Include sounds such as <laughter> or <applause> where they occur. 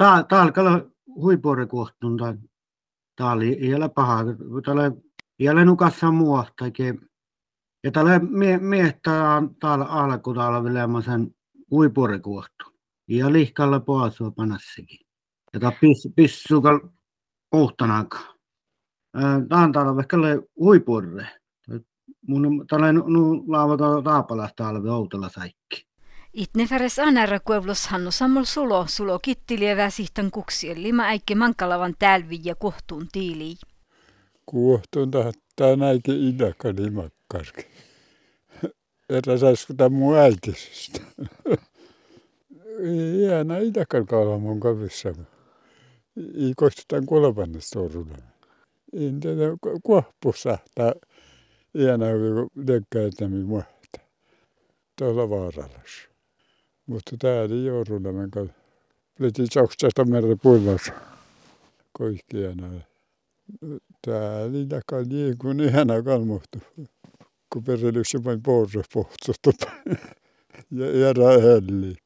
Täällä huipuori kohtun, täällä ei ole paha. Täällä ei ole nukassa muuta. Ja täällä miehtää täällä alku täällä vielä sen kohtun. Ja lihkalla poasua panassikin. Ja tää pissukal puhtanakaan. Tämä on täällä ehkä huipuori. Mun tällä nu laavata taapalasta alve outella säikki. Itneferes anara kuevlos hanno sammol sulo, sulo kittilievä sihtan kuksien lima äikke mankalavan tälvi ja kohtuun tiili. Kuohtun tahtaa näike idäkä limakkarki. Erä saisiko tämä mun äitisistä. Jääna idäkän kaala mun kavissa. Ei koistetaan kolmannesta oruna. En tiedä, kuohpussa. Jääna lekkäytämi muhta. Tuolla vaarallas. Mutta täällä ei joudulla, minkä leti tsaukstasta merre pullas. Koikkiana. Täällä ei takaa niin kuin ihana kalmuhtu. Kun perrelyksi vain porre pohtsusta. <laughs> Ja erä helli.